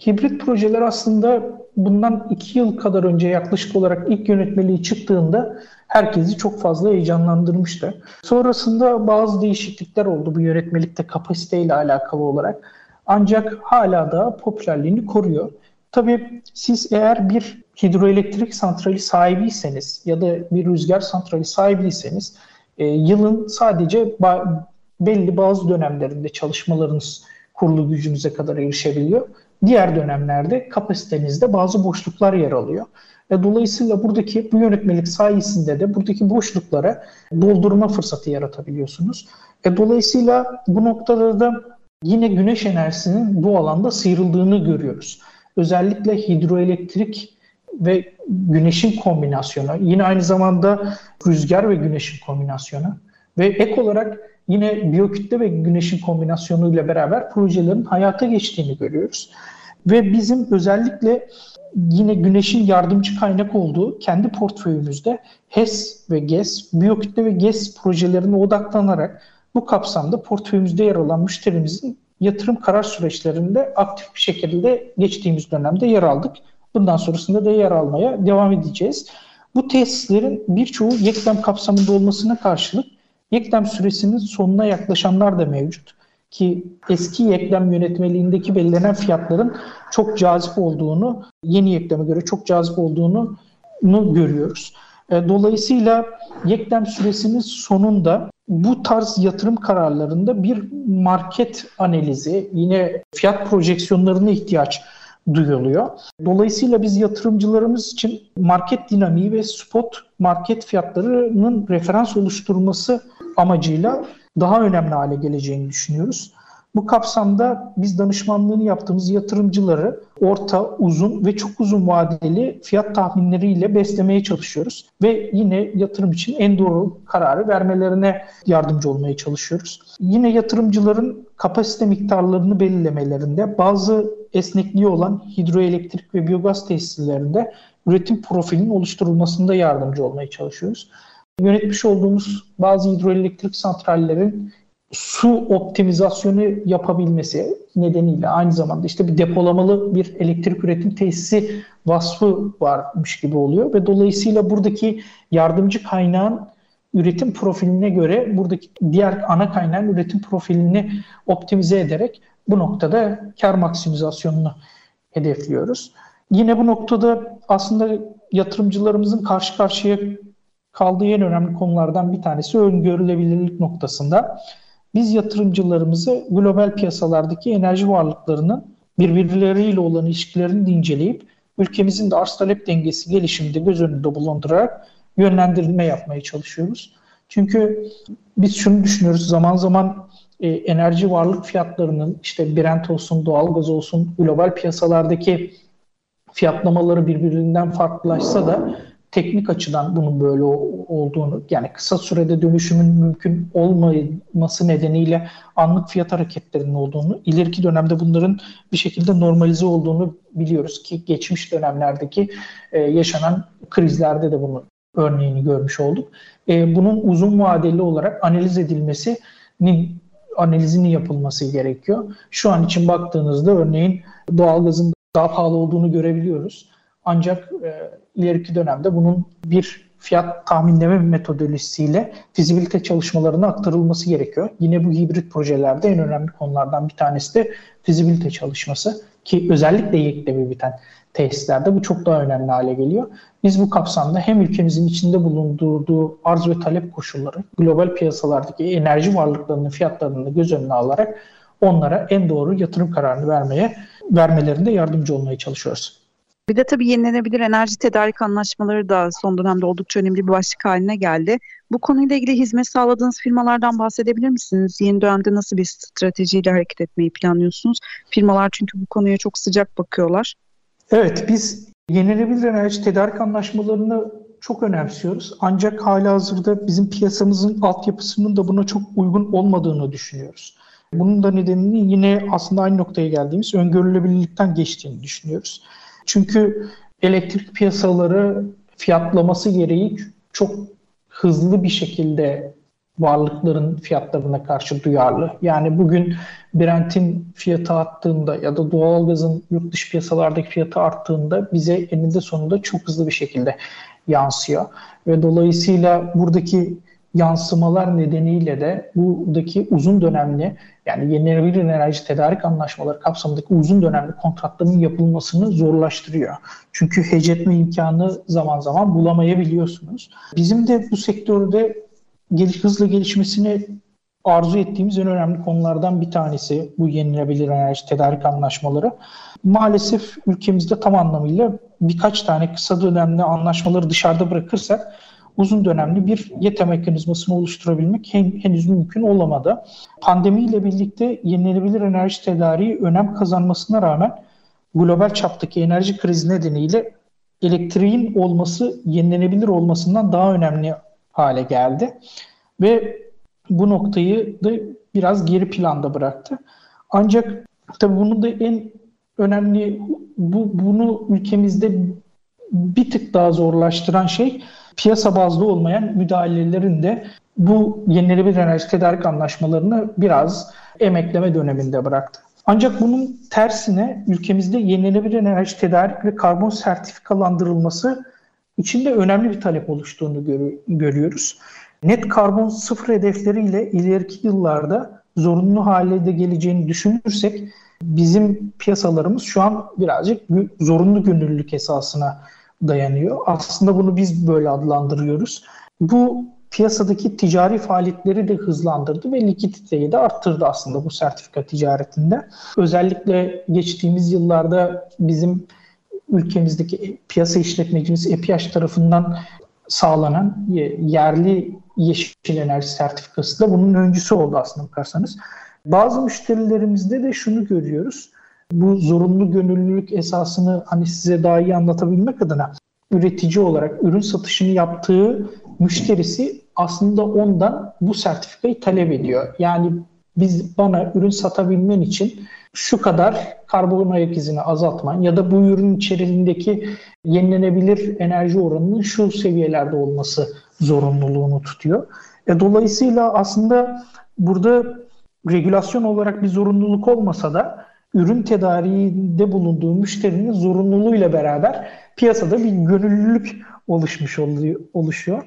Hibrit projeler aslında bundan iki yıl kadar önce yaklaşık olarak ilk yönetmeliği çıktığında herkesi çok fazla heyecanlandırmıştı. Sonrasında bazı değişiklikler oldu bu yönetmelikte kapasiteyle alakalı olarak. Ancak hala da popülerliğini koruyor. Tabii siz eğer bir hidroelektrik santrali sahibiyseniz ya da bir rüzgar santrali sahibiyseniz e, yılın sadece ba- belli bazı dönemlerinde çalışmalarınız kurulu gücünüze kadar erişebiliyor. Diğer dönemlerde kapasitenizde bazı boşluklar yer alıyor. E, dolayısıyla buradaki bu yönetmelik sayesinde de buradaki boşluklara doldurma fırsatı yaratabiliyorsunuz. E, dolayısıyla bu noktada da yine güneş enerjisinin bu alanda sıyrıldığını görüyoruz. Özellikle hidroelektrik ve güneşin kombinasyonu, yine aynı zamanda rüzgar ve güneşin kombinasyonu ve ek olarak yine biyokütle ve güneşin kombinasyonuyla beraber projelerin hayata geçtiğini görüyoruz. Ve bizim özellikle yine güneşin yardımcı kaynak olduğu kendi portföyümüzde HES ve GES, biyokütle ve GES projelerine odaklanarak bu kapsamda portföyümüzde yer alan müşterimizin yatırım karar süreçlerinde aktif bir şekilde geçtiğimiz dönemde yer aldık. Bundan sonrasında da yer almaya devam edeceğiz. Bu tesislerin birçoğu yeklem kapsamında olmasına karşılık yeklem süresinin sonuna yaklaşanlar da mevcut. Ki eski yeklem yönetmeliğindeki belirlenen fiyatların çok cazip olduğunu, yeni yekleme göre çok cazip olduğunu görüyoruz. E, dolayısıyla yeklem süresinin sonunda bu tarz yatırım kararlarında bir market analizi, yine fiyat projeksiyonlarına ihtiyaç duyuluyor. Dolayısıyla biz yatırımcılarımız için market dinamiği ve spot market fiyatlarının referans oluşturması amacıyla daha önemli hale geleceğini düşünüyoruz. Bu kapsamda biz danışmanlığını yaptığımız yatırımcıları orta, uzun ve çok uzun vadeli fiyat tahminleriyle beslemeye çalışıyoruz. Ve yine yatırım için en doğru kararı vermelerine yardımcı olmaya çalışıyoruz. Yine yatırımcıların kapasite miktarlarını belirlemelerinde bazı esnekliği olan hidroelektrik ve biyogaz tesislerinde üretim profilinin oluşturulmasında yardımcı olmaya çalışıyoruz. Yönetmiş olduğumuz bazı hidroelektrik santrallerin su optimizasyonu yapabilmesi nedeniyle aynı zamanda işte bir depolamalı bir elektrik üretim tesisi vasfı varmış gibi oluyor ve dolayısıyla buradaki yardımcı kaynağın üretim profiline göre buradaki diğer ana kaynağın üretim profilini optimize ederek bu noktada kar maksimizasyonunu hedefliyoruz. Yine bu noktada aslında yatırımcılarımızın karşı karşıya kaldığı en önemli konulardan bir tanesi öngörülebilirlik noktasında. Biz yatırımcılarımızı global piyasalardaki enerji varlıklarının birbirleriyle olan ilişkilerini inceleyip ülkemizin de arz talep dengesi gelişiminde göz önünde bulundurarak yönlendirme yapmaya çalışıyoruz. Çünkü biz şunu düşünüyoruz zaman zaman e, enerji varlık fiyatlarının işte Brent olsun, doğalgaz olsun global piyasalardaki fiyatlamaları birbirinden farklılaşsa da teknik açıdan bunun böyle olduğunu yani kısa sürede dönüşümün mümkün olmaması nedeniyle anlık fiyat hareketlerinin olduğunu, ileriki dönemde bunların bir şekilde normalize olduğunu biliyoruz ki geçmiş dönemlerdeki e, yaşanan krizlerde de bunun örneğini görmüş olduk. E, bunun uzun vadeli olarak analiz edilmesinin analizinin yapılması gerekiyor. Şu an için baktığınızda örneğin doğalgazın daha pahalı olduğunu görebiliyoruz. Ancak e, ileriki dönemde bunun bir fiyat tahminleme metodolojisiyle fizibilite çalışmalarına aktarılması gerekiyor. Yine bu hibrit projelerde en önemli konulardan bir tanesi de fizibilite çalışması ki özellikle yekleme biten tesislerde bu çok daha önemli hale geliyor. Biz bu kapsamda hem ülkemizin içinde bulunduğu arz ve talep koşulları, global piyasalardaki enerji varlıklarının fiyatlarını göz önüne alarak onlara en doğru yatırım kararını vermeye vermelerinde yardımcı olmaya çalışıyoruz. Bir de tabii yenilenebilir enerji tedarik anlaşmaları da son dönemde oldukça önemli bir başlık haline geldi. Bu konuyla ilgili hizmet sağladığınız firmalardan bahsedebilir misiniz? Yeni dönemde nasıl bir stratejiyle hareket etmeyi planlıyorsunuz? Firmalar çünkü bu konuya çok sıcak bakıyorlar. Evet, biz yenilenebilir enerji tedarik anlaşmalarını çok önemsiyoruz. Ancak hala hazırda bizim piyasamızın altyapısının da buna çok uygun olmadığını düşünüyoruz. Bunun da nedenini yine aslında aynı noktaya geldiğimiz öngörülebilirlikten geçtiğini düşünüyoruz. Çünkü elektrik piyasaları fiyatlaması gereği çok hızlı bir şekilde varlıkların fiyatlarına karşı duyarlı. Yani bugün Brent'in fiyatı arttığında ya da doğalgazın yurt dışı piyasalardaki fiyatı arttığında bize eninde sonunda çok hızlı bir şekilde yansıyor. Ve dolayısıyla buradaki yansımalar nedeniyle de buradaki uzun dönemli yani yenilenebilir enerji tedarik anlaşmaları kapsamındaki uzun dönemli kontratların yapılmasını zorlaştırıyor. Çünkü hece imkanı zaman zaman bulamayabiliyorsunuz. Bizim de bu sektörde geliş, hızlı gelişmesini arzu ettiğimiz en önemli konulardan bir tanesi bu yenilenebilir enerji tedarik anlaşmaları. Maalesef ülkemizde tam anlamıyla birkaç tane kısa dönemli anlaşmaları dışarıda bırakırsak uzun dönemli bir yete mekanizmasını oluşturabilmek henüz mümkün olamadı. Pandemiyle birlikte yenilenebilir enerji tedariği önem kazanmasına rağmen global çaptaki enerji krizi nedeniyle elektriğin olması yenilenebilir olmasından daha önemli hale geldi. Ve bu noktayı da biraz geri planda bıraktı. Ancak tabii bunun da en önemli bu bunu ülkemizde bir tık daha zorlaştıran şey piyasa bazlı olmayan müdahalelerin de bu yenilenebilir enerji tedarik anlaşmalarını biraz emekleme döneminde bıraktı. Ancak bunun tersine ülkemizde yenilenebilir enerji tedarik ve karbon sertifikalandırılması içinde önemli bir talep oluştuğunu gör- görüyoruz. Net karbon sıfır hedefleriyle ileriki yıllarda zorunlu hale de geleceğini düşünürsek bizim piyasalarımız şu an birazcık zorunlu gönüllülük esasına dayanıyor. Aslında bunu biz böyle adlandırıyoruz. Bu piyasadaki ticari faaliyetleri de hızlandırdı ve likiditeyi de arttırdı aslında bu sertifika ticaretinde. Özellikle geçtiğimiz yıllarda bizim ülkemizdeki piyasa işletmecimiz EPİAŞ tarafından sağlanan yerli yeşil enerji sertifikası da bunun öncüsü oldu aslında bakarsanız. Bazı müşterilerimizde de şunu görüyoruz bu zorunlu gönüllülük esasını hani size daha iyi anlatabilmek adına üretici olarak ürün satışını yaptığı müşterisi aslında ondan bu sertifikayı talep ediyor. Yani biz bana ürün satabilmen için şu kadar karbon ayak izini azaltman ya da bu ürün içerisindeki yenilenebilir enerji oranının şu seviyelerde olması zorunluluğunu tutuyor. E, dolayısıyla aslında burada regülasyon olarak bir zorunluluk olmasa da ürün tedariğinde bulunduğu müşterinin zorunluluğuyla beraber piyasada bir gönüllülük oluşmuş oluyor, oluşuyor.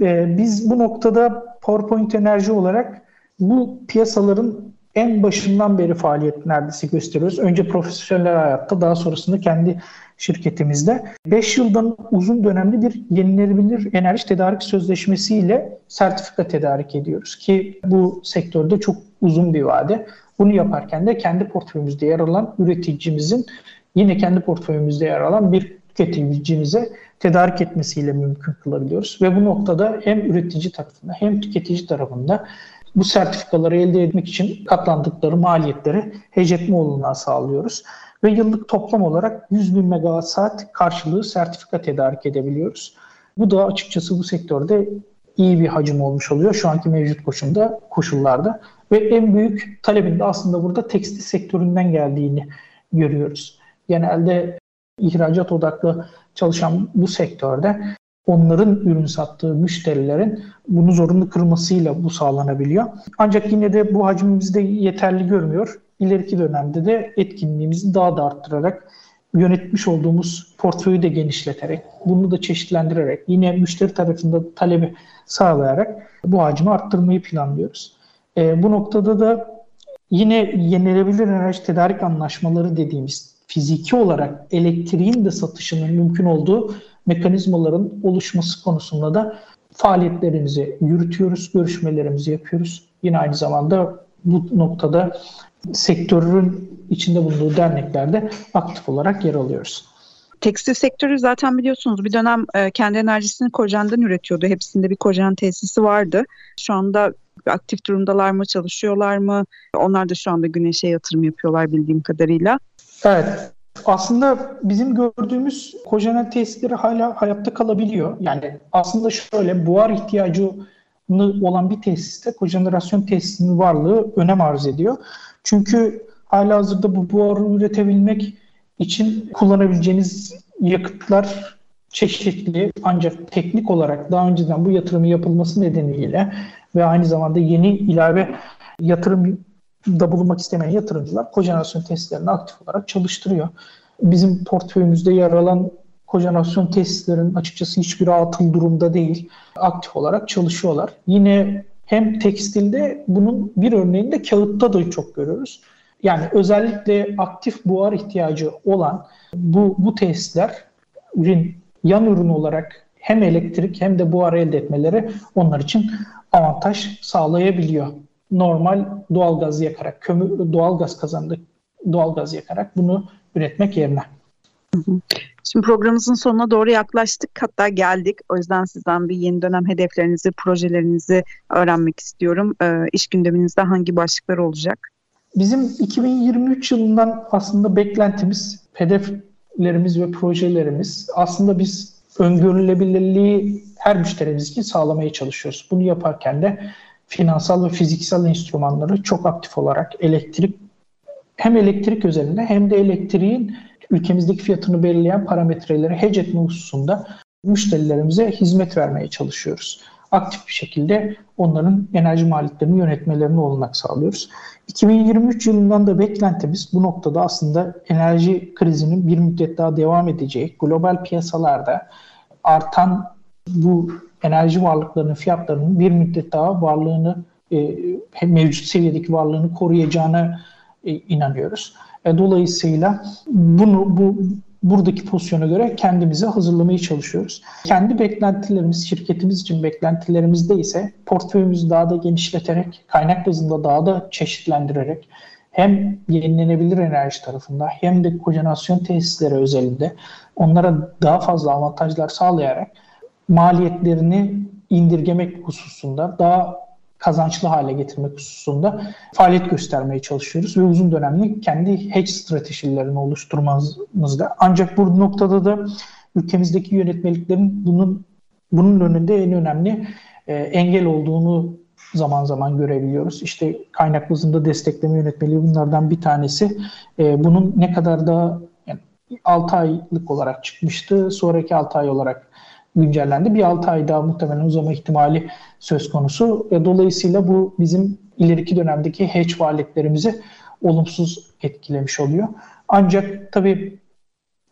Ee, biz bu noktada PowerPoint Enerji olarak bu piyasaların en başından beri faaliyet neredeyse gösteriyoruz. Önce profesyonel hayatta daha sonrasında kendi şirketimizde 5 yıldan uzun dönemli bir yenilenebilir enerji tedarik sözleşmesiyle sertifika tedarik ediyoruz ki bu sektörde çok uzun bir vade. Bunu yaparken de kendi portföyümüzde yer alan üreticimizin yine kendi portföyümüzde yer alan bir tüketicimize tedarik etmesiyle mümkün kılabiliyoruz. Ve bu noktada hem üretici tarafında hem tüketici tarafında bu sertifikaları elde etmek için katlandıkları maliyetleri hecetme olanağı sağlıyoruz. Ve yıllık toplam olarak 100 bin megawatt saat karşılığı sertifika tedarik edebiliyoruz. Bu da açıkçası bu sektörde iyi bir hacim olmuş oluyor şu anki mevcut koşulda, koşullarda. Ve en büyük talebin de aslında burada tekstil sektöründen geldiğini görüyoruz. Genelde ihracat odaklı çalışan bu sektörde onların ürün sattığı müşterilerin bunu zorunlu kırmasıyla bu sağlanabiliyor. Ancak yine de bu hacmimizde yeterli görmüyor. İleriki dönemde de etkinliğimizi daha da arttırarak yönetmiş olduğumuz portföyü de genişleterek, bunu da çeşitlendirerek, yine müşteri tarafında talebi sağlayarak bu hacmi arttırmayı planlıyoruz. E, bu noktada da yine yenilebilir enerji tedarik anlaşmaları dediğimiz fiziki olarak elektriğin de satışının mümkün olduğu mekanizmaların oluşması konusunda da faaliyetlerimizi yürütüyoruz, görüşmelerimizi yapıyoruz. Yine aynı zamanda bu noktada sektörün içinde bulunduğu derneklerde aktif olarak yer alıyoruz. Tekstil sektörü zaten biliyorsunuz bir dönem e, kendi enerjisini kojenden üretiyordu. Hepsinde bir kojen tesisi vardı. Şu anda aktif durumdalar mı, çalışıyorlar mı? Onlar da şu anda güneşe yatırım yapıyorlar bildiğim kadarıyla. Evet. Aslında bizim gördüğümüz kojenel tesisleri hala hayatta kalabiliyor. Yani aslında şöyle buhar ihtiyacı olan bir tesiste kojenerasyon tesisinin varlığı önem arz ediyor. Çünkü hala hazırda bu buharı üretebilmek için kullanabileceğiniz yakıtlar çeşitli ancak teknik olarak daha önceden bu yatırımı yapılması nedeniyle ve aynı zamanda yeni ilave yatırım da bulunmak istemeyen yatırımcılar kojenerasyon testlerini aktif olarak çalıştırıyor. Bizim portföyümüzde yer alan kojenerasyon testlerin açıkçası hiçbir atıl durumda değil. Aktif olarak çalışıyorlar. Yine hem tekstilde bunun bir örneğini de kağıtta da çok görüyoruz. Yani özellikle aktif buhar ihtiyacı olan bu, bu tesislerin yan ürün olarak hem elektrik hem de buhar elde etmeleri onlar için avantaj sağlayabiliyor. Normal doğal gaz yakarak, kömür, doğal gaz kazandık, doğal gaz yakarak bunu üretmek yerine. Şimdi programımızın sonuna doğru yaklaştık hatta geldik. O yüzden sizden bir yeni dönem hedeflerinizi, projelerinizi öğrenmek istiyorum. Ee, iş gündeminizde hangi başlıklar olacak? Bizim 2023 yılından aslında beklentimiz, hedeflerimiz ve projelerimiz aslında biz öngörülebilirliği her müşterimiz için sağlamaya çalışıyoruz. Bunu yaparken de finansal ve fiziksel enstrümanları çok aktif olarak elektrik hem elektrik özelinde hem de elektriğin ülkemizdeki fiyatını belirleyen parametreleri hedge etme hususunda müşterilerimize hizmet vermeye çalışıyoruz. Aktif bir şekilde onların enerji maliyetlerini yönetmelerine olanak sağlıyoruz. 2023 yılından da beklentimiz bu noktada aslında enerji krizinin bir müddet daha devam edeceği, global piyasalarda artan bu enerji varlıklarının fiyatlarının bir müddet daha varlığını e, mevcut seviyedeki varlığını koruyacağına e, inanıyoruz. E, dolayısıyla bunu bu buradaki pozisyona göre kendimizi hazırlamaya çalışıyoruz. Kendi beklentilerimiz, şirketimiz için beklentilerimizde ise portföyümüzü daha da genişleterek, kaynak bazında daha da çeşitlendirerek hem yenilenebilir enerji tarafında hem de kojenerasyon tesisleri özelinde onlara daha fazla avantajlar sağlayarak maliyetlerini indirgemek hususunda daha kazançlı hale getirmek hususunda faaliyet göstermeye çalışıyoruz ve uzun dönemli kendi hedge stratejilerini oluşturmamızda. Ancak bu noktada da ülkemizdeki yönetmeliklerin bunun bunun önünde en önemli e, engel olduğunu zaman zaman görebiliyoruz. İşte kaynak bazında destekleme yönetmeliği bunlardan bir tanesi. E, bunun ne kadar da yani 6 aylık olarak çıkmıştı. Sonraki 6 ay olarak güncellendi. Bir 6 ay daha muhtemelen uzama ihtimali söz konusu. E, dolayısıyla bu bizim ileriki dönemdeki hedge faaliyetlerimizi olumsuz etkilemiş oluyor. Ancak tabii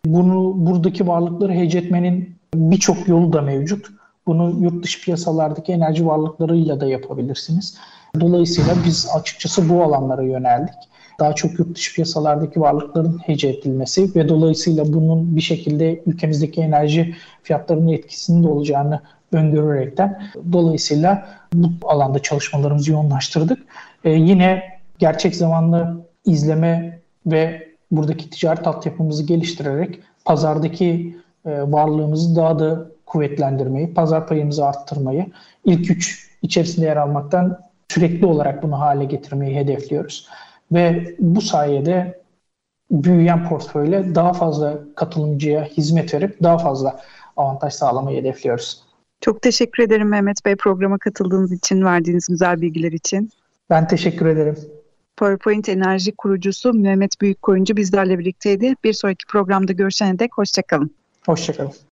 bunu buradaki varlıkları hedge etmenin birçok yolu da mevcut. Bunu yurt dışı piyasalardaki enerji varlıklarıyla da yapabilirsiniz. Dolayısıyla biz açıkçası bu alanlara yöneldik daha çok yurt dışı piyasalardaki varlıkların hece edilmesi ve dolayısıyla bunun bir şekilde ülkemizdeki enerji fiyatlarının etkisinin de olacağını öngörülerekten dolayısıyla bu alanda çalışmalarımızı yoğunlaştırdık. Ee, yine gerçek zamanlı izleme ve buradaki ticaret altyapımızı geliştirerek pazardaki e, varlığımızı daha da kuvvetlendirmeyi, pazar payımızı arttırmayı, ilk üç içerisinde yer almaktan sürekli olarak bunu hale getirmeyi hedefliyoruz. Ve bu sayede büyüyen portföyle daha fazla katılımcıya hizmet verip daha fazla avantaj sağlamayı hedefliyoruz. Çok teşekkür ederim Mehmet Bey programa katıldığınız için, verdiğiniz güzel bilgiler için. Ben teşekkür ederim. PowerPoint Enerji kurucusu Mehmet Büyükkoyuncu bizlerle birlikteydi. Bir sonraki programda görüşene dek hoşçakalın. Hoşçakalın.